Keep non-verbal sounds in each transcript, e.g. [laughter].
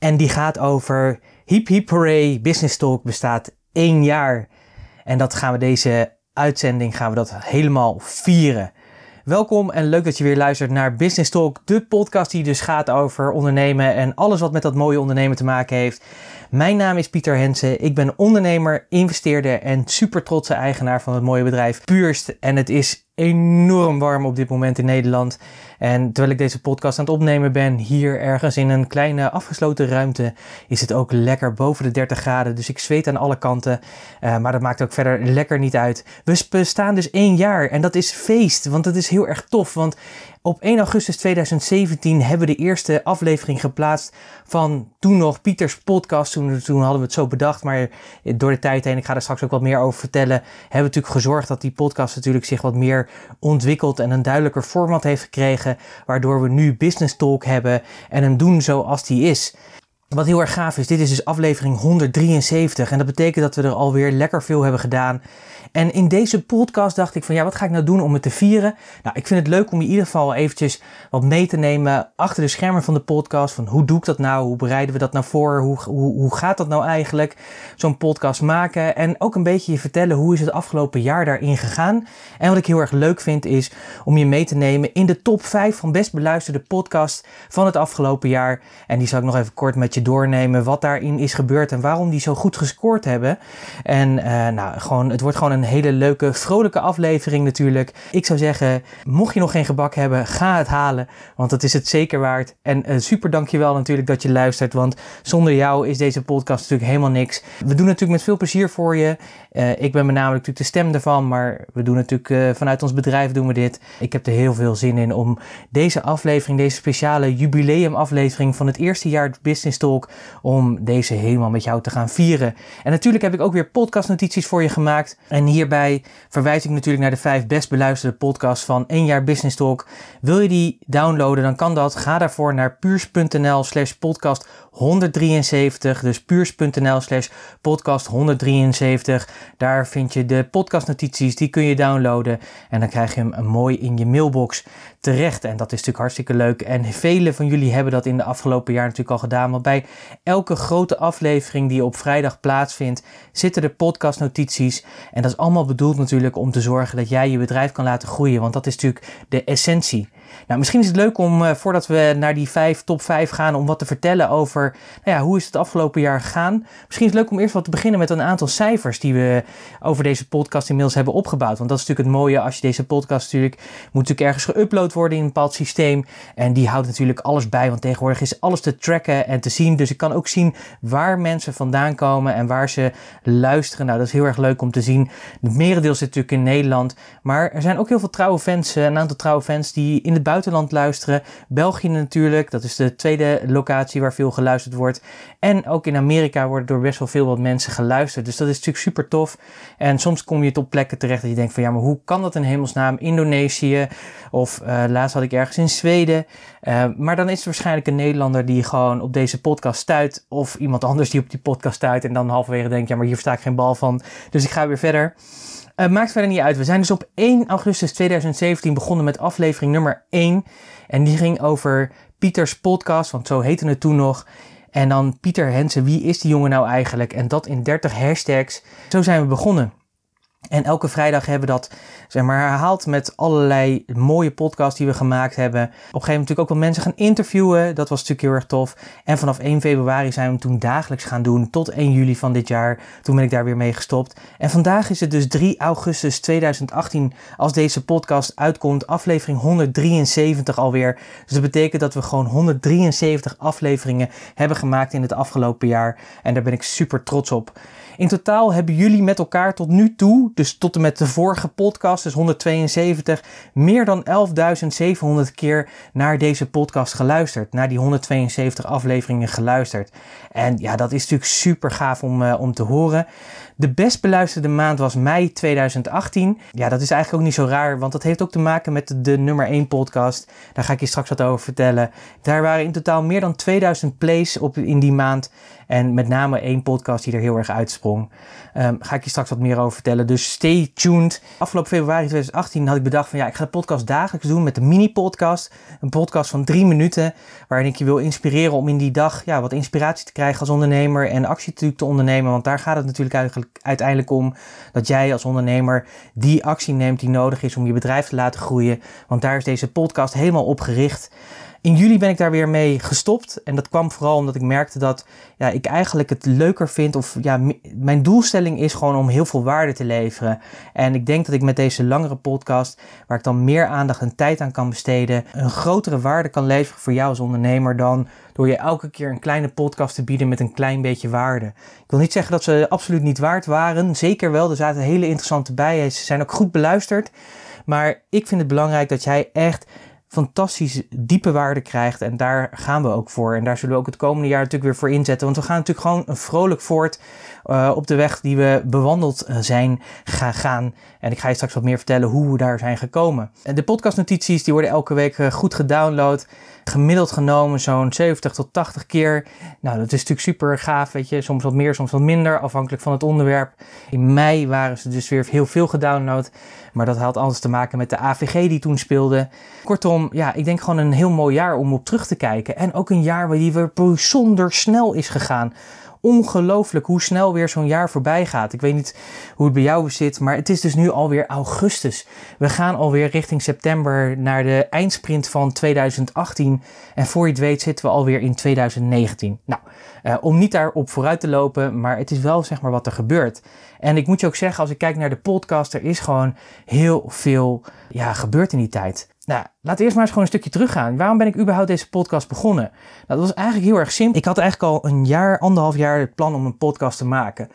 En die gaat over Hip Hip Hooray Business Talk bestaat één jaar. En dat gaan we deze uitzending gaan we dat helemaal vieren. Welkom en leuk dat je weer luistert naar Business Talk, de podcast die dus gaat over ondernemen en alles wat met dat mooie ondernemen te maken heeft. Mijn naam is Pieter Hensen. Ik ben ondernemer, investeerder en super trotse eigenaar van het mooie bedrijf Puurst. En het is enorm warm op dit moment in Nederland. En terwijl ik deze podcast aan het opnemen ben, hier ergens in een kleine afgesloten ruimte, is het ook lekker boven de 30 graden. Dus ik zweet aan alle kanten. Uh, maar dat maakt ook verder lekker niet uit. We bestaan dus één jaar en dat is feest, want dat is heel erg tof. Want op 1 augustus 2017 hebben we de eerste aflevering geplaatst van toen nog Pieters podcast. Toen, toen hadden we het zo bedacht, maar door de tijd heen, ik ga er straks ook wat meer over vertellen, hebben we natuurlijk gezorgd dat die podcast natuurlijk zich wat meer ontwikkelt en een duidelijker format heeft gekregen, waardoor we nu Business Talk hebben en hem doen zoals die is. Wat heel erg gaaf is, dit is dus aflevering 173 en dat betekent dat we er alweer lekker veel hebben gedaan. En in deze podcast dacht ik van ja, wat ga ik nou doen om het te vieren? Nou, ik vind het leuk om je in ieder geval eventjes wat mee te nemen achter de schermen van de podcast. Van hoe doe ik dat nou? Hoe bereiden we dat nou voor? Hoe, hoe, hoe gaat dat nou eigenlijk? Zo'n podcast maken. En ook een beetje je vertellen hoe is het afgelopen jaar daarin gegaan. En wat ik heel erg leuk vind is om je mee te nemen in de top 5 van best beluisterde podcast van het afgelopen jaar. En die zal ik nog even kort met je doornemen wat daarin is gebeurd en waarom die zo goed gescoord hebben. En uh, nou, gewoon, het wordt gewoon een hele leuke, vrolijke aflevering natuurlijk. Ik zou zeggen, mocht je nog geen gebak hebben, ga het halen, want dat is het zeker waard. En uh, super dankjewel natuurlijk dat je luistert, want zonder jou is deze podcast natuurlijk helemaal niks. We doen natuurlijk met veel plezier voor je. Uh, ik ben met name natuurlijk de stem ervan, maar we doen natuurlijk vanuit ons bedrijf doen we dit. Ik heb er heel veel zin in om deze aflevering, deze speciale jubileumaflevering van het eerste jaar Business Talk, om deze helemaal met jou te gaan vieren. En natuurlijk heb ik ook weer podcastnotities voor je gemaakt. En hierbij verwijs ik natuurlijk naar de vijf best beluisterde podcasts van 1 jaar Business Talk. Wil je die downloaden, dan kan dat. Ga daarvoor naar puurs.nl slash podcast 173. Dus puurs.nl slash podcast 173. Daar vind je de podcastnotities, die kun je downloaden. En dan krijg je hem mooi in je mailbox terecht. En dat is natuurlijk hartstikke leuk. En vele van jullie hebben dat in de afgelopen jaar natuurlijk al gedaan. Want bij elke grote aflevering die op vrijdag plaatsvindt, zitten er podcastnotities. En dat is allemaal bedoeld natuurlijk om te zorgen dat jij je bedrijf kan laten groeien. Want dat is natuurlijk de essentie. Nou, misschien is het leuk om, uh, voordat we naar die vijf, top 5 gaan, om wat te vertellen over nou ja, hoe is het afgelopen jaar gegaan. Misschien is het leuk om eerst wat te beginnen met een aantal cijfers die we over deze podcast inmiddels hebben opgebouwd. Want dat is natuurlijk het mooie als je deze podcast natuurlijk, moet natuurlijk ergens geüpload worden in een bepaald systeem. En die houdt natuurlijk alles bij, want tegenwoordig is alles te tracken en te zien. Dus ik kan ook zien waar mensen vandaan komen en waar ze luisteren. Nou, dat is heel erg leuk om te zien. Het merendeel zit natuurlijk in Nederland. Maar er zijn ook heel veel trouwe fans, eh, een aantal trouwe fans die in het buitenland luisteren. België natuurlijk, dat is de tweede locatie waar veel geluisterd wordt. En ook in Amerika worden door best wel veel wat mensen geluisterd. Dus dat is natuurlijk super tof. En soms kom je op plekken terecht dat je denkt van ja, maar hoe kan dat in hemelsnaam? Indonesië of uh, laatst had ik ergens in Zweden. Uh, maar dan is het waarschijnlijk een Nederlander die gewoon op deze podcast stuit. Of iemand anders die op die podcast stuit en dan halverwege denkt ja, maar hier versta ik geen bal van. Dus ik ga weer verder. Uh, maakt verder niet uit. We zijn dus op 1 augustus 2017 begonnen met aflevering nummer 1. En die ging over Pieters podcast, want zo heette het toen nog. En dan Pieter Hensen, wie is die jongen nou eigenlijk? En dat in 30 hashtags. Zo zijn we begonnen. En elke vrijdag hebben we dat zeg maar, herhaald met allerlei mooie podcasts die we gemaakt hebben. Op een gegeven moment natuurlijk ook wel mensen gaan interviewen. Dat was natuurlijk heel erg tof. En vanaf 1 februari zijn we toen dagelijks gaan doen tot 1 juli van dit jaar. Toen ben ik daar weer mee gestopt. En vandaag is het dus 3 augustus 2018 als deze podcast uitkomt. Aflevering 173 alweer. Dus dat betekent dat we gewoon 173 afleveringen hebben gemaakt in het afgelopen jaar. En daar ben ik super trots op. In totaal hebben jullie met elkaar tot nu toe dus tot en met de vorige podcast, dus 172, meer dan 11.700 keer naar deze podcast geluisterd. Naar die 172 afleveringen geluisterd. En ja, dat is natuurlijk super gaaf om, uh, om te horen. De best beluisterde maand was mei 2018. Ja, dat is eigenlijk ook niet zo raar, want dat heeft ook te maken met de, nummer 1 podcast. Daar ga ik je straks wat over vertellen. Daar waren in totaal meer dan 2000 plays op in die maand. En met name één podcast die er heel erg uitsprong. Um, ga ik je straks wat meer over vertellen. Dus stay tuned. Afgelopen februari 2018 had ik bedacht van ja, ik ga de podcast dagelijks doen met een mini-podcast. Een podcast van drie minuten. Waarin ik je wil inspireren om in die dag ja, wat inspiratie te krijgen als ondernemer. En actie te ondernemen. Want daar gaat het natuurlijk eigenlijk uiteindelijk om. Dat jij als ondernemer die actie neemt die nodig is om je bedrijf te laten groeien. Want daar is deze podcast helemaal op gericht. In juli ben ik daar weer mee gestopt. En dat kwam vooral omdat ik merkte dat ja, ik eigenlijk het leuker vind. Of ja, mijn doelstelling is gewoon om heel veel waarde te leveren. En ik denk dat ik met deze langere podcast, waar ik dan meer aandacht en tijd aan kan besteden, een grotere waarde kan leveren voor jou als ondernemer dan door je elke keer een kleine podcast te bieden met een klein beetje waarde. Ik wil niet zeggen dat ze absoluut niet waard waren. Zeker wel, er zaten hele interessante bij. Ze zijn ook goed beluisterd. Maar ik vind het belangrijk dat jij echt fantastisch diepe waarde krijgt. En daar gaan we ook voor. En daar zullen we ook het komende jaar natuurlijk weer voor inzetten. Want we gaan natuurlijk gewoon een vrolijk voort uh, op de weg die we bewandeld eh, zijn gaan. En ik ga je straks wat meer vertellen hoe we daar zijn gekomen. En de podcastnotities die worden elke week uh, goed gedownload. Gemiddeld genomen zo'n 70 tot 80 keer. Nou, dat is natuurlijk super gaaf, weet je. Soms wat meer, soms wat minder, afhankelijk van het onderwerp. In mei waren ze dus weer heel veel gedownload. Maar dat had alles te maken met de AVG die toen speelde. Kortom, ja, ik denk gewoon een heel mooi jaar om op terug te kijken. En ook een jaar waar die weer bijzonder snel is gegaan ongelooflijk hoe snel weer zo'n jaar voorbij gaat. Ik weet niet hoe het bij jou zit, maar het is dus nu alweer augustus. We gaan alweer richting september naar de eindsprint van 2018. En voor je het weet zitten we alweer in 2019. Nou, uh, om niet daarop vooruit te lopen, maar het is wel zeg maar wat er gebeurt. En ik moet je ook zeggen, als ik kijk naar de podcast, er is gewoon heel veel ja, gebeurd in die tijd. Nou, we eerst maar eens gewoon een stukje teruggaan. Waarom ben ik überhaupt deze podcast begonnen? Nou, dat was eigenlijk heel erg simpel. Ik had eigenlijk al een jaar, anderhalf jaar het plan om een podcast te maken.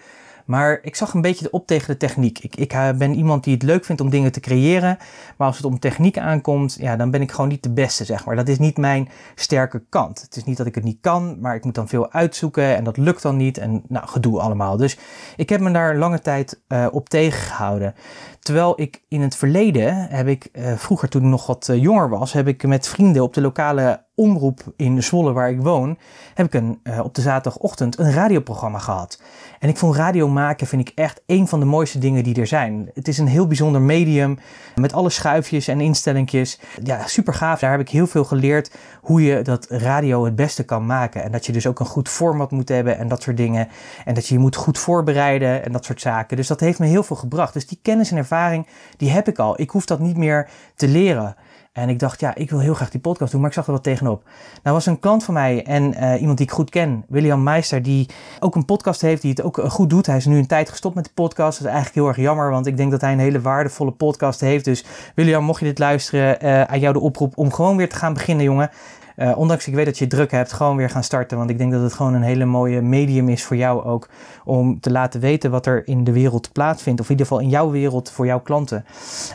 Maar ik zag een beetje op tegen de techniek. Ik, ik eh, ben iemand die het leuk vindt om dingen te creëren. Maar als het om techniek aankomt, ja, dan ben ik gewoon niet de beste, zeg maar. Dat is niet mijn sterke kant. Het is niet dat ik het niet kan, maar ik moet dan veel uitzoeken en dat lukt dan niet. En nou, gedoe allemaal. Dus ik heb me daar lange tijd uh, op tegengehouden. Terwijl ik in het verleden heb ik, uh, vroeger toen ik nog wat jonger was, heb ik met vrienden op de lokale omroep in Zwolle waar ik woon, heb ik een, uh, op de zaterdagochtend een radioprogramma gehad. En ik vond radio maken vind ik echt een van de mooiste dingen die er zijn. Het is een heel bijzonder medium met alle schuifjes en instellingjes. Ja, super gaaf. Daar heb ik heel veel geleerd hoe je dat radio het beste kan maken. En dat je dus ook een goed format moet hebben en dat soort dingen. En dat je je moet goed voorbereiden en dat soort zaken. Dus dat heeft me heel veel gebracht. Dus die kennis en ervaring, die heb ik al. Ik hoef dat niet meer te leren. En ik dacht, ja, ik wil heel graag die podcast doen, maar ik zag er wat tegenop. Nou was een klant van mij en uh, iemand die ik goed ken, William Meister, die ook een podcast heeft, die het ook uh, goed doet. Hij is nu een tijd gestopt met de podcast. Dat is eigenlijk heel erg jammer, want ik denk dat hij een hele waardevolle podcast heeft. Dus William, mocht je dit luisteren, aan jou de oproep om gewoon weer te gaan beginnen, jongen. Uh, ondanks ik weet dat je druk hebt, gewoon weer gaan starten. Want ik denk dat het gewoon een hele mooie medium is voor jou ook. Om te laten weten wat er in de wereld plaatsvindt. Of in ieder geval in jouw wereld voor jouw klanten.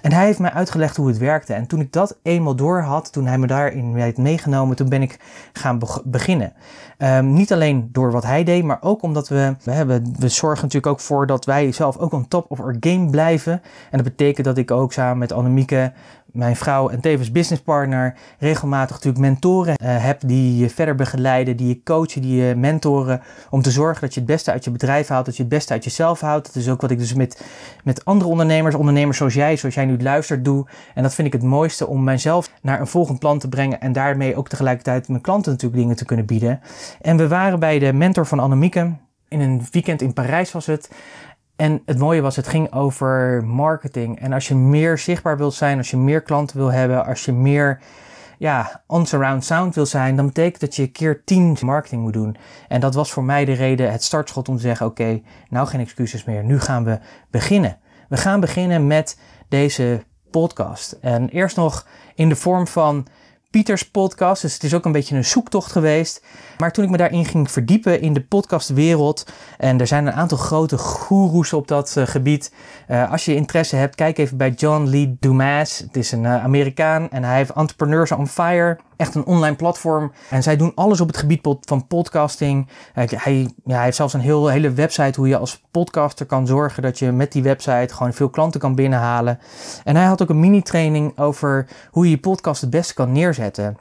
En hij heeft mij uitgelegd hoe het werkte. En toen ik dat eenmaal door had, toen hij me daarin heeft meegenomen, toen ben ik gaan beginnen. Um, niet alleen door wat hij deed, maar ook omdat we, we, hebben, we zorgen natuurlijk ook voor dat wij zelf ook on top of our game blijven. En dat betekent dat ik ook samen met Annemieke mijn vrouw en tevens businesspartner regelmatig natuurlijk mentoren uh, heb die je verder begeleiden, die je coachen, die je mentoren om te zorgen dat je het beste uit je bedrijf haalt, dat je het beste uit jezelf houdt. Dat is ook wat ik dus met, met andere ondernemers, ondernemers zoals jij, zoals jij nu luistert, doe. En dat vind ik het mooiste om mijzelf naar een volgend plan te brengen en daarmee ook tegelijkertijd mijn klanten natuurlijk dingen te kunnen bieden. En we waren bij de mentor van Annemieke. In een weekend in Parijs was het. En het mooie was, het ging over marketing. En als je meer zichtbaar wilt zijn, als je meer klanten wil hebben, als je meer ja, on-surround sound wil zijn, dan betekent dat je keer 10 marketing moet doen. En dat was voor mij de reden, het startschot om te zeggen, oké, nou geen excuses meer, nu gaan we beginnen. We gaan beginnen met deze podcast. En eerst nog in de vorm van Pieters podcast. Dus het is ook een beetje een zoektocht geweest. Maar toen ik me daarin ging verdiepen in de podcastwereld. En er zijn een aantal grote goeroes op dat uh, gebied. Uh, als je interesse hebt, kijk even bij John Lee Dumas. Het is een uh, Amerikaan en hij heeft Entrepreneurs on Fire. Echt een online platform. En zij doen alles op het gebied van podcasting. Hij, ja, hij heeft zelfs een heel, hele website hoe je als podcaster kan zorgen dat je met die website gewoon veel klanten kan binnenhalen. En hij had ook een mini-training over hoe je je podcast het beste kan neerzetten. 开车。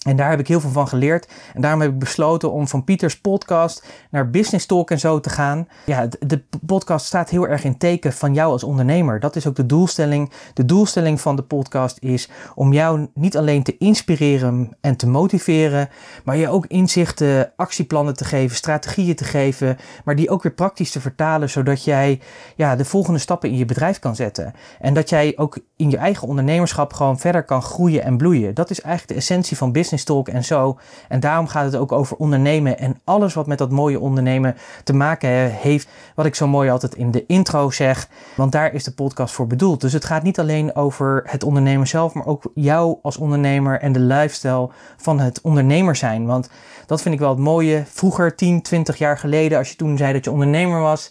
En daar heb ik heel veel van geleerd. En daarom heb ik besloten om van Pieters podcast naar Business Talk en zo te gaan. Ja, de podcast staat heel erg in teken van jou als ondernemer. Dat is ook de doelstelling. De doelstelling van de podcast is om jou niet alleen te inspireren en te motiveren, maar je ook inzichten, actieplannen te geven, strategieën te geven, maar die ook weer praktisch te vertalen, zodat jij ja, de volgende stappen in je bedrijf kan zetten. En dat jij ook in je eigen ondernemerschap gewoon verder kan groeien en bloeien. Dat is eigenlijk de essentie van business business talk en zo. En daarom gaat het ook over ondernemen en alles wat met dat mooie ondernemen te maken heeft. Wat ik zo mooi altijd in de intro zeg, want daar is de podcast voor bedoeld. Dus het gaat niet alleen over het ondernemen zelf, maar ook jou als ondernemer en de lifestyle van het ondernemer zijn. Want dat vind ik wel het mooie. Vroeger, 10, 20 jaar geleden, als je toen zei dat je ondernemer was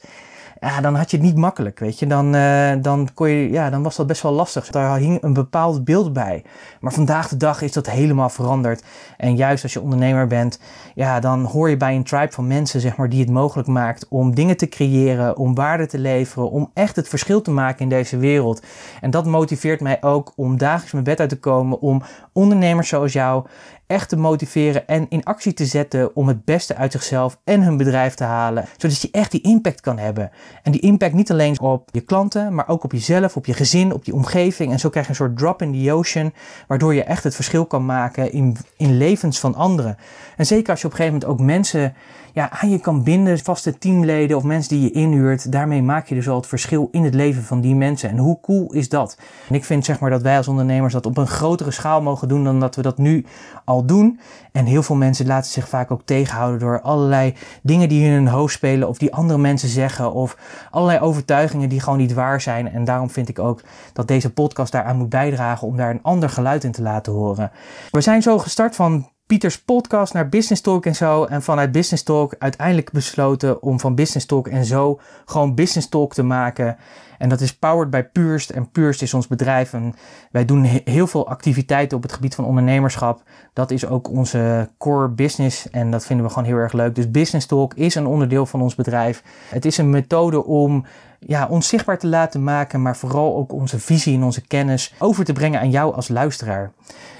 ja, dan had je het niet makkelijk, weet je. Dan, uh, dan, kon je, ja, dan was dat best wel lastig. Daar hing een bepaald beeld bij. Maar vandaag de dag is dat helemaal veranderd. En juist als je ondernemer bent, ja, dan hoor je bij een tribe van mensen, zeg maar, die het mogelijk maakt om dingen te creëren, om waarde te leveren, om echt het verschil te maken in deze wereld. En dat motiveert mij ook om dagelijks mijn bed uit te komen, om ondernemers zoals jou echt te motiveren en in actie te zetten om het beste uit zichzelf en hun bedrijf te halen. Zodat je echt die impact kan hebben. En die impact niet alleen op je klanten, maar ook op jezelf, op je gezin, op je omgeving. En zo krijg je een soort drop in the ocean, waardoor je echt het verschil kan maken in, in levens van anderen. En zeker als je op een gegeven moment ook mensen ja, aan je kan binden, vaste teamleden of mensen die je inhuurt. Daarmee maak je dus al het verschil in het leven van die mensen. En hoe cool is dat? En ik vind zeg maar dat wij als ondernemers dat op een grotere schaal mogen doen dan dat we dat nu al doen. En heel veel mensen laten zich vaak ook tegenhouden door allerlei dingen die in hun hoofd spelen of die andere mensen zeggen of allerlei overtuigingen die gewoon niet waar zijn. En daarom vind ik ook dat deze podcast daaraan moet bijdragen om daar een ander geluid in te laten horen. We zijn zo gestart van Pieters podcast naar Business Talk en zo. En vanuit Business Talk uiteindelijk besloten om van Business Talk en zo gewoon Business Talk te maken. En dat is powered by Purst. En Purst is ons bedrijf. En wij doen heel veel activiteiten op het gebied van ondernemerschap. Dat is ook onze core business. En dat vinden we gewoon heel erg leuk. Dus Business Talk is een onderdeel van ons bedrijf. Het is een methode om ja, ons zichtbaar te laten maken, maar vooral ook onze visie en onze kennis over te brengen aan jou als luisteraar.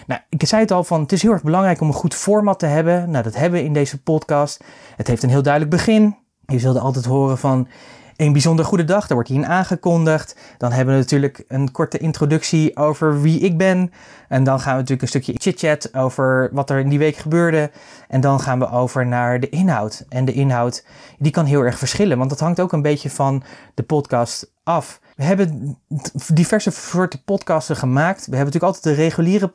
Nou, ik zei het al van, het is heel erg belangrijk om een goed format te hebben. Nou, dat hebben we in deze podcast. Het heeft een heel duidelijk begin. Je zult altijd horen van, een bijzonder goede dag, daar wordt hierin aangekondigd. Dan hebben we natuurlijk een korte introductie over wie ik ben. En dan gaan we natuurlijk een stukje chit-chat over wat er in die week gebeurde. En dan gaan we over naar de inhoud. En de inhoud, die kan heel erg verschillen, want dat hangt ook een beetje van de podcast af. We hebben diverse soorten podcasten gemaakt. We hebben natuurlijk altijd de reguliere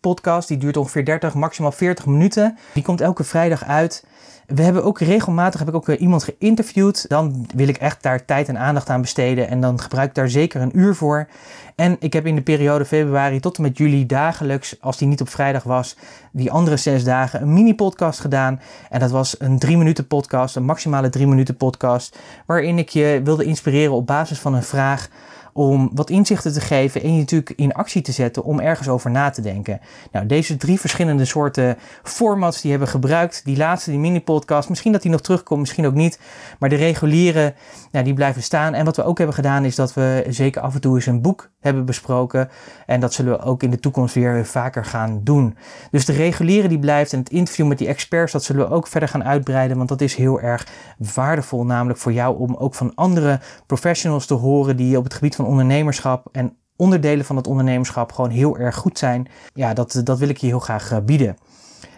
podcast, die duurt ongeveer 30, maximaal 40 minuten. Die komt elke vrijdag uit. We hebben ook regelmatig heb ik ook iemand geïnterviewd. Dan wil ik echt daar tijd en aandacht aan besteden. En dan gebruik ik daar zeker een uur voor. En ik heb in de periode februari tot en met juli dagelijks, als die niet op vrijdag was, die andere zes dagen een mini-podcast gedaan. En dat was een drie minuten podcast, een maximale drie minuten podcast. Waarin ik je wilde inspireren op basis van een vraag om wat inzichten te geven en je natuurlijk in actie te zetten om ergens over na te denken. Nou, deze drie verschillende soorten formats die hebben gebruikt. Die laatste, die mini-podcast, misschien dat die nog terugkomt, misschien ook niet. Maar de reguliere, nou, die blijven staan. En wat we ook hebben gedaan is dat we zeker af en toe eens een boek hebben besproken. En dat zullen we ook in de toekomst weer vaker gaan doen. Dus de reguliere die blijft en het interview met die experts, dat zullen we ook verder gaan uitbreiden. Want dat is heel erg waardevol, namelijk voor jou om ook van andere professionals te horen die op het gebied van ondernemerschap en onderdelen van het ondernemerschap gewoon heel erg goed zijn. Ja, dat, dat wil ik je heel graag eh, bieden.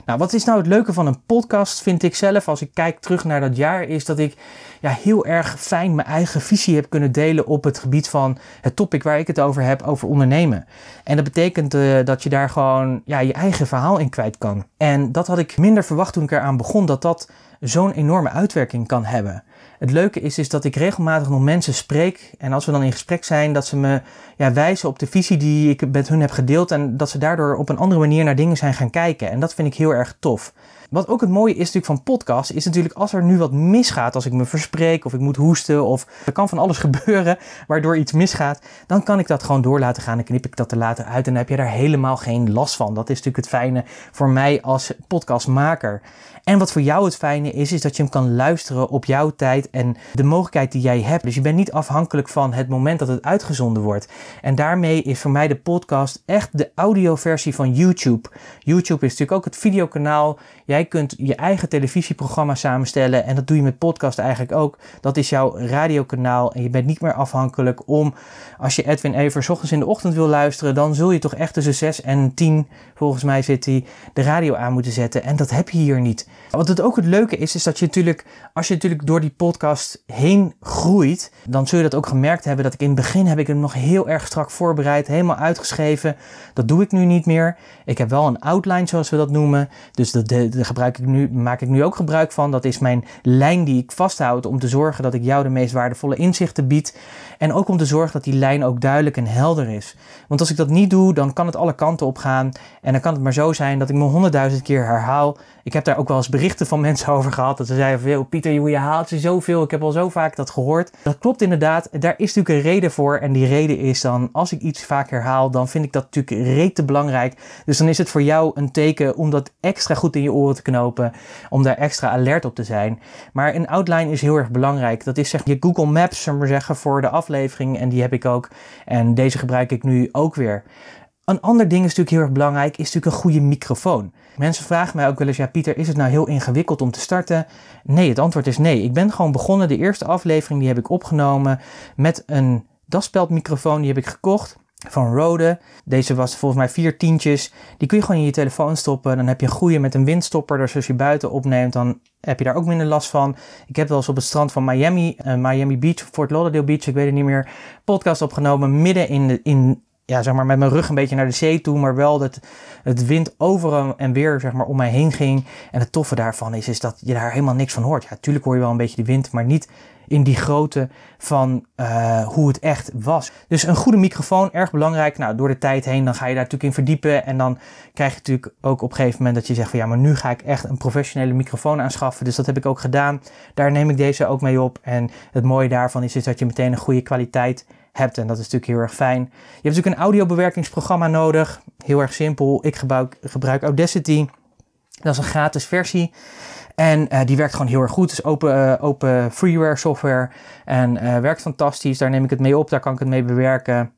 Nou, wat is nou het leuke van een podcast, vind ik zelf, als ik kijk terug naar dat jaar, is dat ik ja, heel erg fijn mijn eigen visie heb kunnen delen op het gebied van het topic waar ik het over heb, over ondernemen. En dat betekent uh, dat je daar gewoon ja, je eigen verhaal in kwijt kan. En dat had ik minder verwacht toen ik eraan begon, dat dat zo'n enorme uitwerking kan hebben. Het leuke is, is dat ik regelmatig nog mensen spreek. En als we dan in gesprek zijn, dat ze me ja, wijzen op de visie die ik met hun heb gedeeld. En dat ze daardoor op een andere manier naar dingen zijn gaan kijken. En dat vind ik heel erg tof. Wat ook het mooie is natuurlijk van podcast, is natuurlijk als er nu wat misgaat, als ik me verspreek of ik moet hoesten of er kan van alles [laughs] gebeuren waardoor iets misgaat, dan kan ik dat gewoon door laten gaan en knip ik dat er later uit en dan heb je daar helemaal geen last van. Dat is natuurlijk het fijne voor mij als podcastmaker. En wat voor jou het fijne is, is dat je hem kan luisteren op jouw tijd en de mogelijkheid die jij hebt. Dus je bent niet afhankelijk van het moment dat het uitgezonden wordt. En daarmee is voor mij de podcast echt de audioversie van YouTube. YouTube is natuurlijk ook het videokanaal. Kunt je eigen televisieprogramma samenstellen en dat doe je met podcast eigenlijk ook. Dat is jouw radiokanaal en je bent niet meer afhankelijk om, als je Edwin Evers ochtends in de ochtend wil luisteren, dan zul je toch echt tussen 6 en 10, volgens mij zit hij, de radio aan moeten zetten. En dat heb je hier niet. Wat het ook het leuke is, is dat je natuurlijk, als je natuurlijk door die podcast heen groeit, dan zul je dat ook gemerkt hebben dat ik in het begin heb ik hem nog heel erg strak voorbereid, helemaal uitgeschreven. Dat doe ik nu niet meer. Ik heb wel een outline, zoals we dat noemen. Dus dat gebruik ik nu, maak ik nu ook gebruik van. Dat is mijn lijn die ik vasthoud om te zorgen dat ik jou de meest waardevolle inzichten bied. En ook om te zorgen dat die lijn ook duidelijk en helder is. Want als ik dat niet doe, dan kan het alle kanten op gaan. En dan kan het maar zo zijn dat ik me honderdduizend keer herhaal. Ik heb daar ook wel eens berichten van mensen [laughs] over gehad. Dat ze zeiden veel, Pieter, je haalt ze zoveel. Ik heb al zo vaak dat gehoord. Dat klopt inderdaad. Daar is natuurlijk een reden voor. En die reden is dan, als ik iets vaak herhaal, dan vind ik dat natuurlijk rete belangrijk. Dus dan is het voor jou een teken om dat extra goed in je oren te knopen. Om daar extra alert op te zijn. Maar een outline is heel erg belangrijk. Dat is zeg je Google Maps, zullen we zeggen, voor de aflevering. En die heb ik ook. En deze gebruik ik nu ook weer. Een ander ding is natuurlijk heel erg belangrijk, is natuurlijk een goede microfoon. Mensen vragen mij ook wel eens, ja Pieter, is het nou heel ingewikkeld om te starten? Nee, het antwoord is nee. Ik ben gewoon begonnen, de eerste aflevering die heb ik opgenomen met een daspeldmicrofoon, die heb ik gekocht van Rode. Deze was volgens mij vier tientjes. Die kun je gewoon in je telefoon stoppen. Dan heb je een goede met een windstopper. Dus als je buiten opneemt, dan heb je daar ook minder last van. Ik heb wel eens op het strand van Miami, uh, Miami Beach, Fort Lauderdale Beach, ik weet het niet meer, podcast opgenomen midden in, de, in ja, zeg maar met mijn rug een beetje naar de zee toe, maar wel dat het wind over en weer zeg maar om mij heen ging. En het toffe daarvan is, is dat je daar helemaal niks van hoort. Ja, tuurlijk hoor je wel een beetje de wind, maar niet in die grootte van uh, hoe het echt was. Dus een goede microfoon, erg belangrijk. Nou, door de tijd heen, dan ga je daar natuurlijk in verdiepen. En dan krijg je natuurlijk ook op een gegeven moment dat je zegt van ja, maar nu ga ik echt een professionele microfoon aanschaffen. Dus dat heb ik ook gedaan. Daar neem ik deze ook mee op. En het mooie daarvan is, is dat je meteen een goede kwaliteit hebt. En dat is natuurlijk heel erg fijn. Je hebt natuurlijk een audiobewerkingsprogramma nodig. Heel erg simpel. Ik gebruik, gebruik Audacity. Dat is een gratis versie. En uh, die werkt gewoon heel erg goed. Het is open, uh, open freeware software. En uh, werkt fantastisch. Daar neem ik het mee op. Daar kan ik het mee bewerken.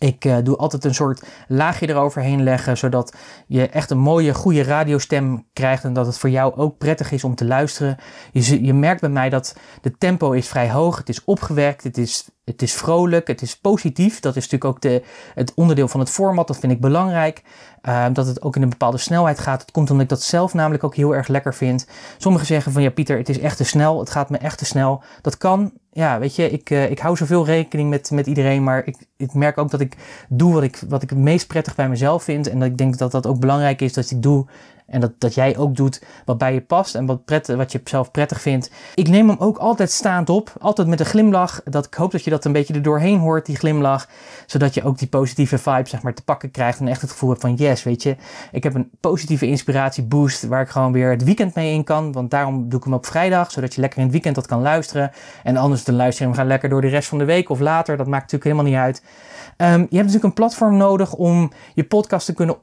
Ik uh, doe altijd een soort laagje eroverheen leggen, zodat je echt een mooie, goede radiostem krijgt en dat het voor jou ook prettig is om te luisteren. Je, je merkt bij mij dat de tempo is vrij hoog, het is opgewekt, het is, het is vrolijk, het is positief. Dat is natuurlijk ook de, het onderdeel van het format, dat vind ik belangrijk. Uh, dat het ook in een bepaalde snelheid gaat. Het komt omdat ik dat zelf namelijk ook heel erg lekker vind. Sommigen zeggen van ja Pieter, het is echt te snel, het gaat me echt te snel. Dat kan, ja, weet je, ik, uh, ik hou zoveel rekening met, met iedereen, maar ik, ik merk ook dat ik doe wat ik, wat ik het meest prettig bij mezelf vind. En dat ik denk dat dat ook belangrijk is dat ik doe en dat, dat jij ook doet wat bij je past en wat, pret, wat je zelf prettig vindt. Ik neem hem ook altijd staand op. Altijd met een glimlach. Dat, ik hoop dat je dat een beetje er doorheen hoort, die glimlach. Zodat je ook die positieve vibe zeg maar, te pakken krijgt. En echt het gevoel hebt van yes, weet je. Ik heb een positieve inspiratie boost waar ik gewoon weer het weekend mee in kan. Want daarom doe ik hem op vrijdag. Zodat je lekker in het weekend dat kan luisteren. En anders dan luister je gaan lekker door de rest van de week of later. Dat maakt natuurlijk helemaal niet uit. Um, je hebt natuurlijk een platform nodig om je podcast te kunnen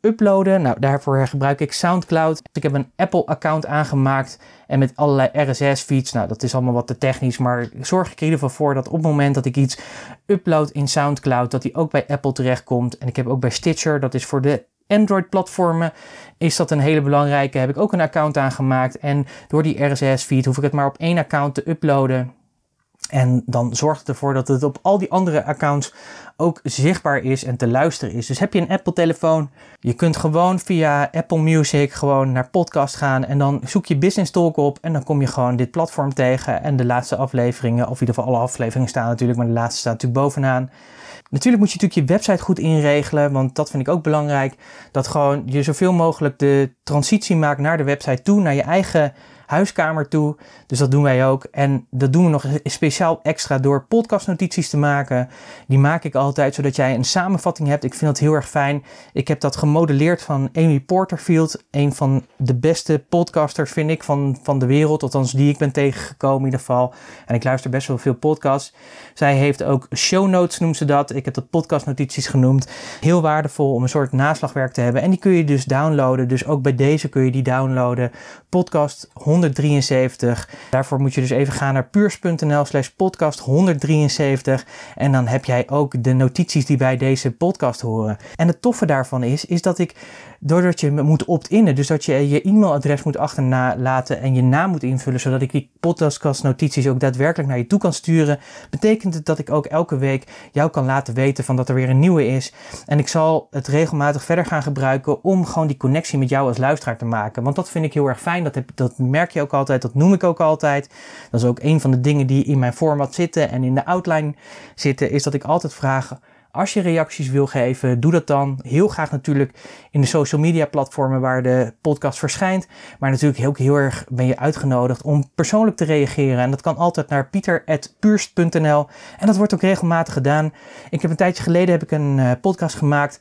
uploaden. Nou, daarvoor gebruik ik SoundCloud. Ik heb een Apple-account aangemaakt en met allerlei RSS-feeds. Nou, dat is allemaal wat te technisch, maar zorg ik er in ieder geval voor dat op het moment dat ik iets upload in SoundCloud, dat die ook bij Apple terechtkomt. En ik heb ook bij Stitcher, dat is voor de Android-platformen is dat een hele belangrijke. Heb ik ook een account aangemaakt. En door die RSS-feed hoef ik het maar op één account te uploaden. En dan zorgt het ervoor dat het op al die andere accounts ook zichtbaar is en te luisteren is. Dus heb je een Apple telefoon, je kunt gewoon via Apple Music gewoon naar podcast gaan en dan zoek je Business Talk op en dan kom je gewoon dit platform tegen en de laatste afleveringen, of in ieder geval alle afleveringen staan natuurlijk, maar de laatste staat natuurlijk bovenaan. Natuurlijk moet je natuurlijk je website goed inregelen, want dat vind ik ook belangrijk. Dat gewoon je zoveel mogelijk de transitie maakt naar de website toe, naar je eigen huiskamer toe. Dus dat doen wij ook. En dat doen we nog speciaal extra door podcastnotities te maken. Die maak ik altijd zodat jij een samenvatting hebt. Ik vind dat heel erg fijn. Ik heb dat gemodelleerd van Amy Porterfield. Een van de beste podcasters vind ik van, van de wereld. Althans die ik ben tegengekomen in ieder geval. En ik luister best wel veel podcasts. Zij heeft ook show notes noemt ze dat. Ik heb dat podcastnotities genoemd. Heel waardevol om een soort naslagwerk te hebben. En die kun je dus downloaden. Dus ook bij deze kun je die downloaden. Podcast 173. Daarvoor moet je dus even gaan naar puurs.nl slash podcast 173. En dan heb jij ook de notities die bij deze podcast horen. En het toffe daarvan is, is dat ik doordat je moet opt-innen, dus dat je je e-mailadres moet achterlaten en je naam moet invullen, zodat ik die podcastnotities ook daadwerkelijk naar je toe kan sturen, betekent het dat ik ook elke week jou kan laten weten van dat er weer een nieuwe is. En ik zal het regelmatig verder gaan gebruiken om gewoon die connectie met jou als luisteraar te maken. Want dat vind ik heel erg fijn, dat, dat merk je ook altijd, dat noem ik ook altijd. Dat is ook een van de dingen die in mijn format zitten en in de outline zitten, is dat ik altijd vraag als je reacties wil geven, doe dat dan. Heel graag natuurlijk in de social media platformen waar de podcast verschijnt. Maar natuurlijk heel, heel erg ben je uitgenodigd om persoonlijk te reageren. En dat kan altijd naar pieter.puurst.nl. En dat wordt ook regelmatig gedaan. Ik heb een tijdje geleden heb ik een uh, podcast gemaakt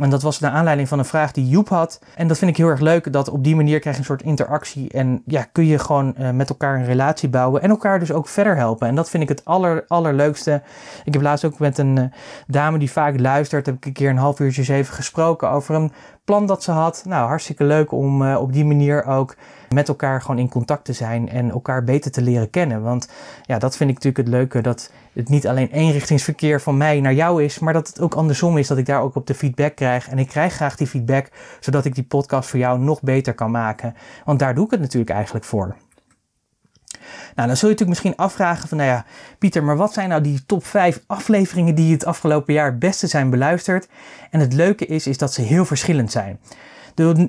en dat was naar aanleiding van een vraag die Joep had. En dat vind ik heel erg leuk, dat op die manier krijg je een soort interactie. En ja, kun je gewoon uh, met elkaar een relatie bouwen en elkaar dus ook verder helpen. En dat vind ik het aller, allerleukste. Ik heb laatst ook met een uh, dame die vaak luistert, heb ik een keer een half uurtje even gesproken over een plan dat ze had. Nou, hartstikke leuk om uh, op die manier ook met elkaar gewoon in contact te zijn en elkaar beter te leren kennen. Want ja, dat vind ik natuurlijk het leuke, dat het niet alleen eenrichtingsverkeer van mij naar jou is, maar dat het ook andersom is, dat ik daar ook op de feedback krijg. En ik krijg graag die feedback, zodat ik die podcast voor jou nog beter kan maken. Want daar doe ik het natuurlijk eigenlijk voor. Nou, dan zul je natuurlijk misschien afvragen van, nou ja, Pieter, maar wat zijn nou die top 5 afleveringen die het afgelopen jaar het beste zijn beluisterd? En het leuke is, is dat ze heel verschillend zijn.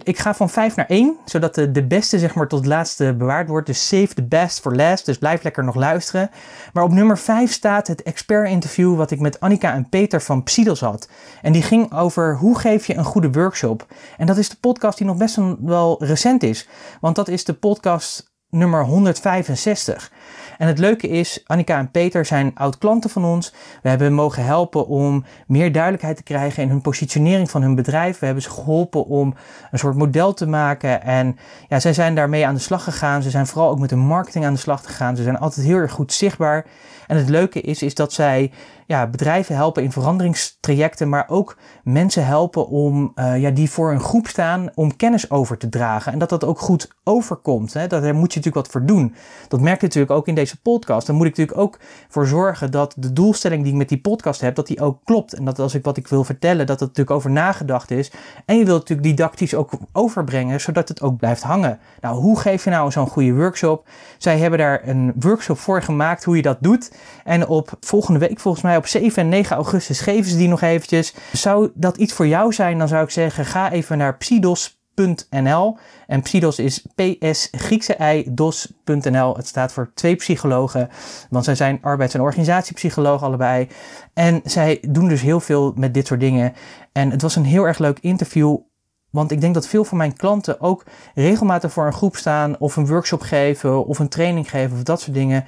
ik ga van 5 naar 1, zodat de, de beste zeg maar tot laatste bewaard wordt. Dus save the best for last, dus blijf lekker nog luisteren. Maar op nummer 5 staat het expert interview wat ik met Annika en Peter van Psidos had. En die ging over hoe geef je een goede workshop. En dat is de podcast die nog best wel recent is. Want dat is de podcast nummer 165. En het leuke is, Annika en Peter zijn oud-klanten van ons. We hebben mogen helpen om meer duidelijkheid te krijgen in hun positionering van hun bedrijf. We hebben ze geholpen om een soort model te maken. En ja, zij zijn daarmee aan de slag gegaan. Ze zijn vooral ook met hun marketing aan de slag gegaan. Ze zijn altijd heel erg goed zichtbaar. En het leuke is, is dat zij ja, bedrijven helpen in veranderingstrajecten, maar ook mensen helpen om, uh, ja, die voor een groep staan om kennis over te dragen. En dat dat ook goed overkomt. Hè? Dat, daar moet je natuurlijk wat voor doen. Dat merk je natuurlijk ook in deze podcast. Daar moet ik natuurlijk ook voor zorgen dat de doelstelling die ik met die podcast heb, dat die ook klopt. En dat als ik wat ik wil vertellen, dat het natuurlijk over nagedacht is. En je wilt natuurlijk didactisch ook overbrengen, zodat het ook blijft hangen. Nou, hoe geef je nou zo'n goede workshop? Zij hebben daar een workshop voor gemaakt hoe je dat doet. En op volgende week, volgens mij op 7 en 9 augustus, geven ze die nog eventjes. Zou dat iets voor jou zijn, dan zou ik zeggen, ga even naar psidos.nl. En Psidos is PS Griekse I dos.nl. Het staat voor twee psychologen, want zij zijn arbeids- en organisatiepsycholoog allebei. En zij doen dus heel veel met dit soort dingen. En het was een heel erg leuk interview want ik denk dat veel van mijn klanten ook regelmatig voor een groep staan of een workshop geven of een training geven of dat soort dingen.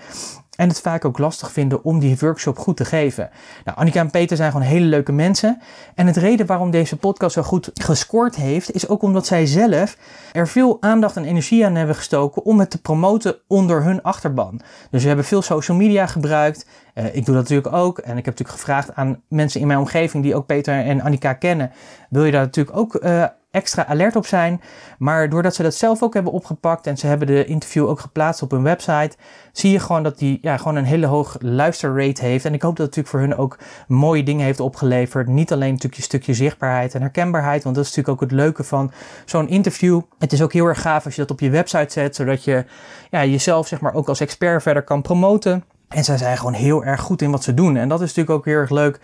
En het vaak ook lastig vinden om die workshop goed te geven. Nou, Annika en Peter zijn gewoon hele leuke mensen. En het reden waarom deze podcast zo goed gescoord heeft, is ook omdat zij zelf er veel aandacht en energie aan hebben gestoken om het te promoten onder hun achterban. Dus ze hebben veel social media gebruikt. Uh, ik doe dat natuurlijk ook. En ik heb natuurlijk gevraagd aan mensen in mijn omgeving die ook Peter en Annika kennen. Wil je daar natuurlijk ook uh, extra alert op zijn. Maar doordat ze dat zelf ook hebben opgepakt en ze hebben de interview ook geplaatst op hun website, zie je gewoon dat die ja, gewoon een hele hoog luisterrate heeft. En ik hoop dat het natuurlijk voor hun ook mooie dingen heeft opgeleverd. Niet alleen natuurlijk je stukje zichtbaarheid en herkenbaarheid, want dat is natuurlijk ook het leuke van zo'n interview. Het is ook heel erg gaaf als je dat op je website zet, zodat je ja, jezelf zeg maar ook als expert verder kan promoten. En zij zijn gewoon heel erg goed in wat ze doen. En dat is natuurlijk ook heel erg leuk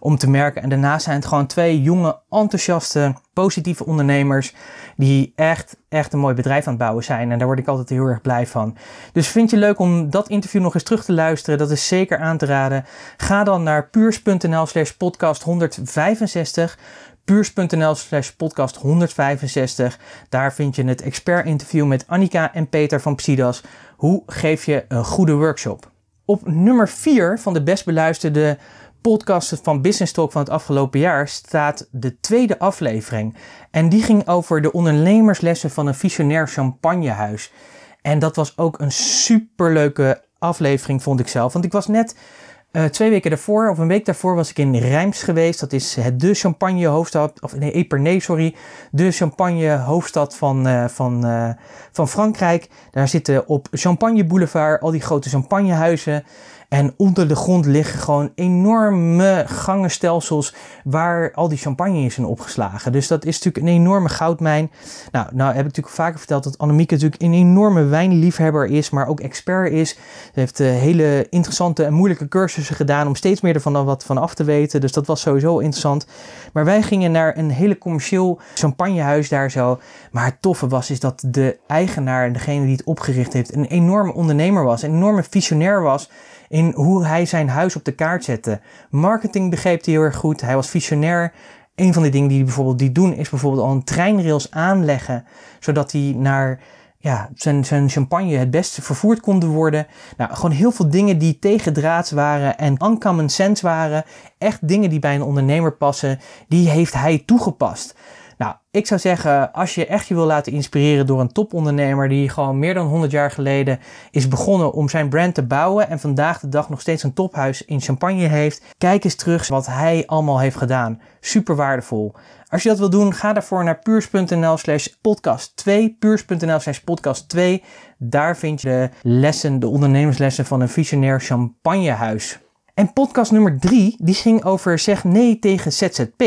om te merken. En daarnaast zijn het gewoon twee jonge, enthousiaste, positieve ondernemers. Die echt, echt een mooi bedrijf aan het bouwen zijn. En daar word ik altijd heel erg blij van. Dus vind je leuk om dat interview nog eens terug te luisteren? Dat is zeker aan te raden. Ga dan naar puurs.nl slash podcast 165 puurs.nl slash podcast 165. Daar vind je het expert interview met Annika en Peter van Psidas. Hoe geef je een goede workshop? Op nummer 4 van de best beluisterde podcasten van Business Talk van het afgelopen jaar staat de tweede aflevering. En die ging over de ondernemerslessen van een visionair champagnehuis. En dat was ook een superleuke aflevering, vond ik zelf. Want ik was net uh, twee weken daarvoor, of een week daarvoor, was ik in Rijms geweest. Dat is het de champagne hoofdstad, of nee, Epernay, sorry. De champagne hoofdstad van, uh, van, van Frankrijk. Daar zitten op Champagne Boulevard al die grote champagnehuizen. En onder de grond liggen gewoon enorme gangenstelsels waar al die champagne in opgeslagen. Dus dat is natuurlijk een enorme goudmijn. Nou, nou heb ik natuurlijk vaker verteld dat Annemieke natuurlijk een enorme wijnliefhebber is, maar ook expert is. Ze heeft uh, hele interessante en moeilijke cursussen gedaan om steeds meer ervan wat van af te weten. Dus dat was sowieso interessant. Maar wij gingen naar een hele commercieel champagnehuis daar zo. Maar het toffe was is dat de eigenaar en degene die het opgericht heeft een enorme ondernemer was, een enorme visionair was in hoe hij zijn huis op de kaart zette. Marketing begreep hij heel erg goed. Hij was visionair. Een van de dingen die hij bijvoorbeeld die doen is bijvoorbeeld al een treinrails aanleggen, zodat hij naar ja, zijn, zijn champagne het beste vervoerd konden worden. Nou, gewoon heel veel dingen die tegendraads waren en uncommon sense waren. Echt dingen die bij een ondernemer passen, die heeft hij toegepast. Nou, ik zou zeggen, als je echt je wil laten inspireren door een topondernemer die gewoon meer dan 100 jaar geleden is begonnen om zijn brand te bouwen en vandaag de dag nog steeds een tophuis in Champagne heeft, kijk eens terug wat hij allemaal heeft gedaan. Super waardevol. Als je dat wil doen, ga daarvoor naar puurs.nl slash podcast 2. Puurs.nl slash podcast 2. Daar vind je de lessen, de ondernemerslessen van een visionair champagnehuis. En podcast nummer 3, die ging over zeg nee tegen ZZP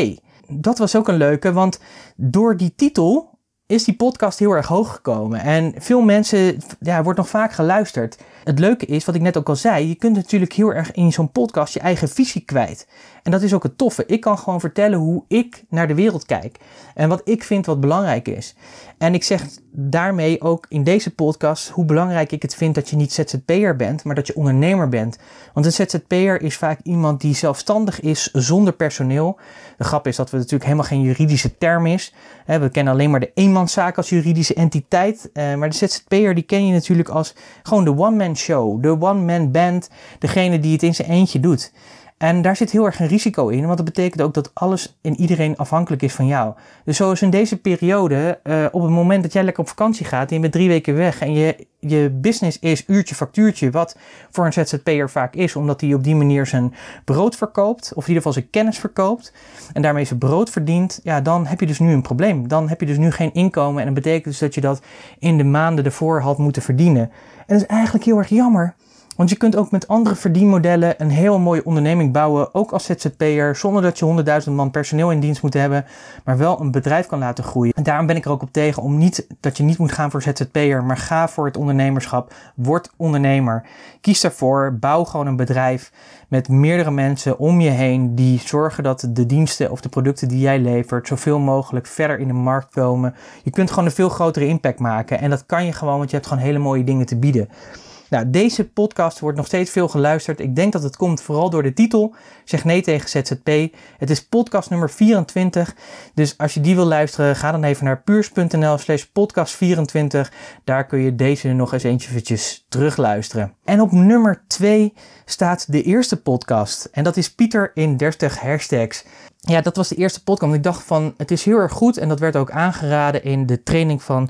dat was ook een leuke, want door die titel is die podcast heel erg hoog gekomen. En veel mensen, ja, wordt nog vaak geluisterd. Het leuke is, wat ik net ook al zei, je kunt natuurlijk heel erg in zo'n podcast je eigen visie kwijt. En dat is ook het toffe. Ik kan gewoon vertellen hoe ik naar de wereld kijk. En wat ik vind wat belangrijk is. En ik zeg daarmee ook in deze podcast hoe belangrijk ik het vind dat je niet ZZP'er bent, maar dat je ondernemer bent. Want een ZZP'er is vaak iemand die zelfstandig is zonder personeel. De grap is dat we natuurlijk helemaal geen juridische term is. We kennen alleen maar de eenmanszaak als juridische entiteit. Eh, maar de ZZP'er die ken je natuurlijk als gewoon de one-man show, de one-man band, degene die het in zijn eentje doet. En daar zit heel erg een risico in, want dat betekent ook dat alles en iedereen afhankelijk is van jou. Dus zoals in deze periode, uh, op het moment dat jij lekker op vakantie gaat en je bent drie weken weg en je, je business is uurtje factuurtje, wat voor een ZZP'er vaak is, omdat hij op die manier zijn brood verkoopt, of in ieder geval zijn kennis verkoopt, en daarmee zijn brood verdient, ja, dan heb je dus nu een probleem. Dan heb je dus nu geen inkomen en dat betekent dus dat je dat in de maanden ervoor had moeten verdienen. En dat is eigenlijk heel erg jammer. Want je kunt ook met andere verdienmodellen een heel mooie onderneming bouwen, ook als ZZP'er, zonder dat je 100.000 man personeel in dienst moet hebben, maar wel een bedrijf kan laten groeien. En daarom ben ik er ook op tegen om niet dat je niet moet gaan voor ZZP'er, maar ga voor het ondernemerschap. Word ondernemer. Kies daarvoor, bouw gewoon een bedrijf met meerdere mensen om je heen die zorgen dat de diensten of de producten die jij levert zoveel mogelijk verder in de markt komen. Je kunt gewoon een veel grotere impact maken en dat kan je gewoon, want je hebt gewoon hele mooie dingen te bieden. Nou, deze podcast wordt nog steeds veel geluisterd. Ik denk dat het komt vooral door de titel. Zeg nee tegen ZZP. Het is podcast nummer 24. Dus als je die wil luisteren, ga dan even naar puurs.nl slash podcast 24. Daar kun je deze nog eens eentje terugluisteren. En op nummer 2 staat de eerste podcast. En dat is Pieter in 30 hashtags. Ja, dat was de eerste podcast. Ik dacht van, het is heel erg goed. En dat werd ook aangeraden in de training van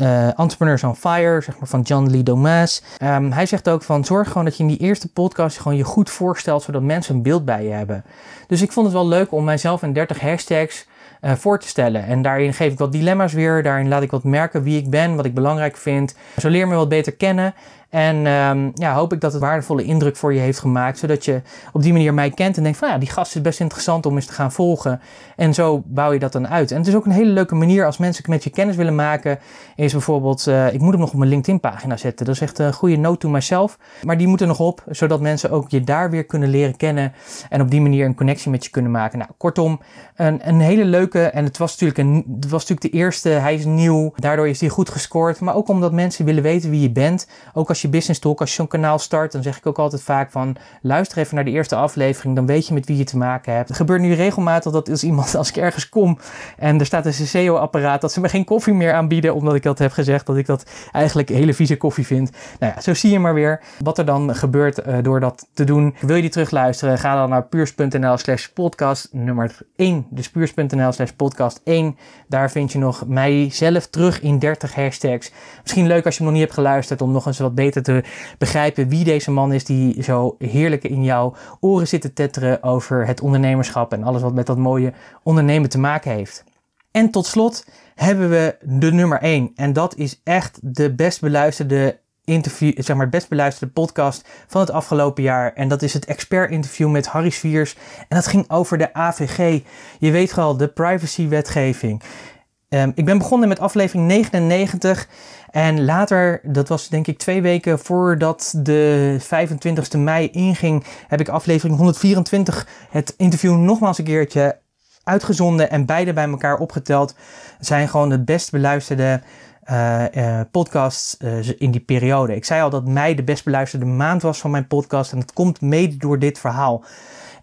uh, Entrepreneurs on Fire, zeg maar van John Lee Domas. Um, hij zegt ook van zorg gewoon dat je in die eerste podcast gewoon je goed voorstelt, zodat mensen een beeld bij je hebben. Dus ik vond het wel leuk om mijzelf in 30 hashtags uh, voor te stellen. En daarin geef ik wat dilemma's weer, daarin laat ik wat merken wie ik ben, wat ik belangrijk vind. Zo leer me wat beter kennen. En um, ja, hoop ik dat het waardevolle indruk voor je heeft gemaakt. Zodat je op die manier mij kent en denkt van ja, die gast is best interessant om eens te gaan volgen. En zo bouw je dat dan uit. En het is ook een hele leuke manier als mensen met je kennis willen maken. Is bijvoorbeeld, uh, ik moet hem nog op mijn LinkedIn pagina zetten. Dat is echt een goede note to myself. Maar die moeten nog op, zodat mensen ook je daar weer kunnen leren kennen. En op die manier een connectie met je kunnen maken. Nou, kortom, een, een hele leuke. En het was, natuurlijk een, het was natuurlijk de eerste. Hij is nieuw. Daardoor is hij goed gescoord. Maar ook omdat mensen willen weten wie je bent. Ook als je Business Talk, als je zo'n kanaal start, dan zeg ik ook altijd vaak van luister even naar de eerste aflevering, dan weet je met wie je te maken hebt. Het gebeurt nu regelmatig dat als iemand, [laughs] als ik ergens kom en er staat een Senseo-apparaat, dat ze me geen koffie meer aanbieden, omdat ik dat heb gezegd, dat ik dat eigenlijk hele vieze koffie vind. Nou ja, zo zie je maar weer wat er dan gebeurt uh, door dat te doen. Wil je die terugluisteren, ga dan naar puurs.nl slash podcast nummer 1, dus puurs.nl slash podcast 1. Daar vind je nog mijzelf terug in 30 hashtags. Misschien leuk als je hem nog niet hebt geluisterd om nog eens wat beter te begrijpen wie deze man is die zo heerlijk in jouw oren zit te tetteren over het ondernemerschap en alles wat met dat mooie ondernemen te maken heeft. En tot slot hebben we de nummer 1 en dat is echt de best beluisterde interview, zeg maar, best beluisterde podcast van het afgelopen jaar. En dat is het expert interview met Harry Sviers. En dat ging over de AVG. Je weet wel, de privacywetgeving. Um, ik ben begonnen met aflevering 99. En later, dat was denk ik twee weken voordat de 25 mei inging, heb ik aflevering 124 het interview nogmaals een keertje uitgezonden. En beide bij elkaar opgeteld zijn gewoon de best beluisterde uh, podcasts uh, in die periode. Ik zei al dat mei de best beluisterde maand was van mijn podcast. En dat komt mede door dit verhaal.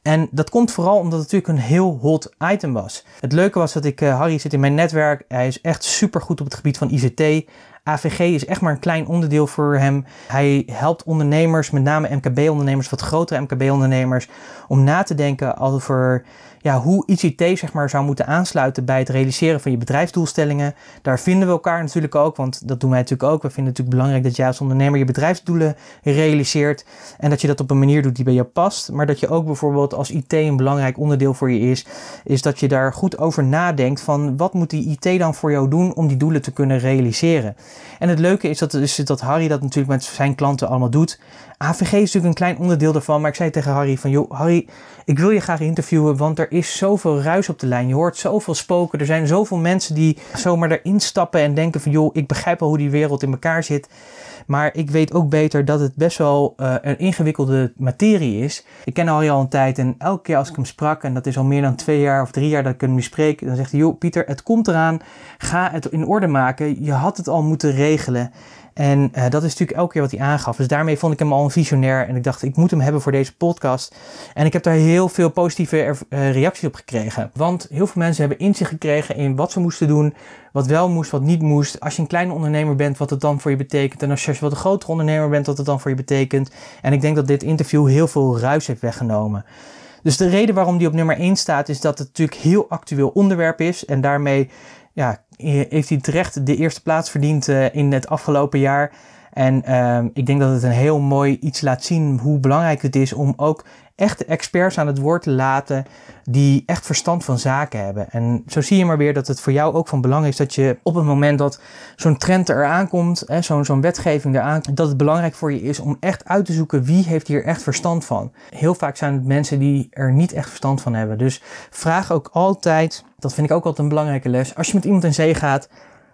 En dat komt vooral omdat het natuurlijk een heel hot item was. Het leuke was dat ik, Harry zit in mijn netwerk. Hij is echt super goed op het gebied van ICT. AVG is echt maar een klein onderdeel voor hem. Hij helpt ondernemers, met name MKB-ondernemers, wat grotere MKB-ondernemers, om na te denken over ja, hoe ICT zeg maar, zou moeten aansluiten bij het realiseren van je bedrijfsdoelstellingen. Daar vinden we elkaar natuurlijk ook, want dat doen wij natuurlijk ook. We vinden het natuurlijk belangrijk dat jij als ondernemer je bedrijfsdoelen realiseert en dat je dat op een manier doet die bij jou past. Maar dat je ook bijvoorbeeld als IT een belangrijk onderdeel voor je is, is dat je daar goed over nadenkt van wat moet die IT dan voor jou doen om die doelen te kunnen realiseren. En het leuke is dat, is dat Harry dat natuurlijk met zijn klanten allemaal doet. AVG is natuurlijk een klein onderdeel daarvan, maar ik zei tegen Harry van, joh, Harry, ik wil je graag interviewen, want er is zoveel ruis op de lijn. Je hoort zoveel spoken, er zijn zoveel mensen die zomaar erin stappen en denken van, joh, ik begrijp al hoe die wereld in elkaar zit. Maar ik weet ook beter dat het best wel uh, een ingewikkelde materie is. Ik ken Harry al een tijd en elke keer als ik hem sprak, en dat is al meer dan twee jaar of drie jaar dat ik hem spreek, dan zegt hij, joh, Pieter, het komt eraan, ga het in orde maken. Je had het al moeten regelen. En uh, dat is natuurlijk elke keer wat hij aangaf. Dus daarmee vond ik hem al een visionair. En ik dacht, ik moet hem hebben voor deze podcast. En ik heb daar heel veel positieve uh, reacties op gekregen. Want heel veel mensen hebben inzicht gekregen in wat ze moesten doen. Wat wel moest, wat niet moest. Als je een kleine ondernemer bent, wat het dan voor je betekent. En als je wat een grotere ondernemer bent, wat het dan voor je betekent. En ik denk dat dit interview heel veel ruis heeft weggenomen. Dus de reden waarom die op nummer 1 staat, is dat het natuurlijk heel actueel onderwerp is. En daarmee ja, heeft hij terecht de eerste plaats verdiend uh, in het afgelopen jaar. En uh, ik denk dat het een heel mooi iets laat zien hoe belangrijk het is om ook echte experts aan het woord te laten die echt verstand van zaken hebben. En zo zie je maar weer dat het voor jou ook van belang is dat je op het moment dat zo'n trend eraan komt, zo'n zo'n wetgeving eraan, dat het belangrijk voor je is om echt uit te zoeken wie heeft hier echt verstand van. Heel vaak zijn het mensen die er niet echt verstand van hebben. Dus vraag ook altijd, dat vind ik ook altijd een belangrijke les, als je met iemand in zee gaat,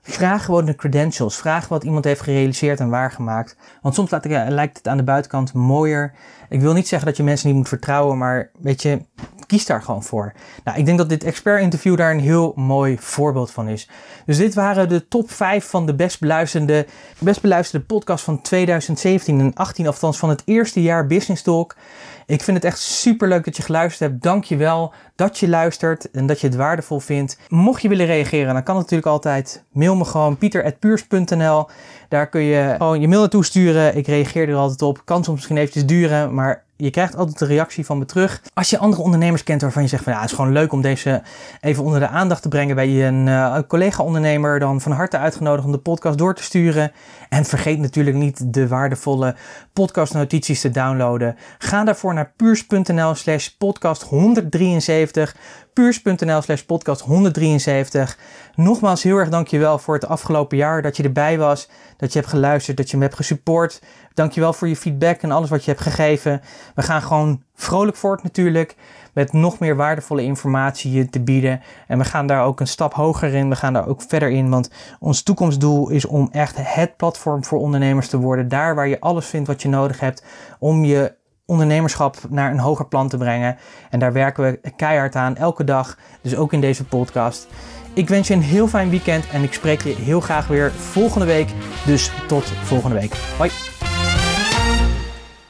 Vraag gewoon de credentials. Vraag wat iemand heeft gerealiseerd en waargemaakt. Want soms lijkt het aan de buitenkant mooier. Ik wil niet zeggen dat je mensen niet moet vertrouwen, maar weet je, kies daar gewoon voor. Nou, ik denk dat dit expert interview daar een heel mooi voorbeeld van is. Dus dit waren de top 5 van de best beluisterde, best beluisterde podcast van 2017 en 18, althans van het eerste jaar Business Talk. Ik vind het echt super leuk dat je geluisterd hebt. Dank je wel dat je luistert en dat je het waardevol vindt. Mocht je willen reageren, dan kan het natuurlijk altijd. Mail me gewoon pieter.puurs.nl. Daar kun je gewoon je mail naartoe sturen. Ik reageer er altijd op. Kan soms misschien eventjes duren, maar je krijgt altijd een reactie van me terug. Als je andere ondernemers kent waarvan je zegt van ja, het is gewoon leuk om deze even onder de aandacht te brengen bij een uh, collega-ondernemer, dan van harte uitgenodigd om de podcast door te sturen. En vergeet natuurlijk niet de waardevolle podcastnotities te downloaden. Ga daarvoor naar puurs.nl slash podcast 173 puurs.nl slash podcast 173. Nogmaals heel erg dankjewel voor het afgelopen jaar dat je erbij was, dat je hebt geluisterd, dat je me hebt gesupport. Dankjewel voor je feedback en alles wat je hebt gegeven. We gaan gewoon vrolijk voort natuurlijk. Met nog meer waardevolle informatie te bieden. En we gaan daar ook een stap hoger in. We gaan daar ook verder in. Want ons toekomstdoel is om echt het platform voor ondernemers te worden. Daar waar je alles vindt wat je nodig hebt om je ondernemerschap naar een hoger plan te brengen. En daar werken we keihard aan elke dag. Dus ook in deze podcast. Ik wens je een heel fijn weekend en ik spreek je heel graag weer volgende week. Dus tot volgende week. Hoi!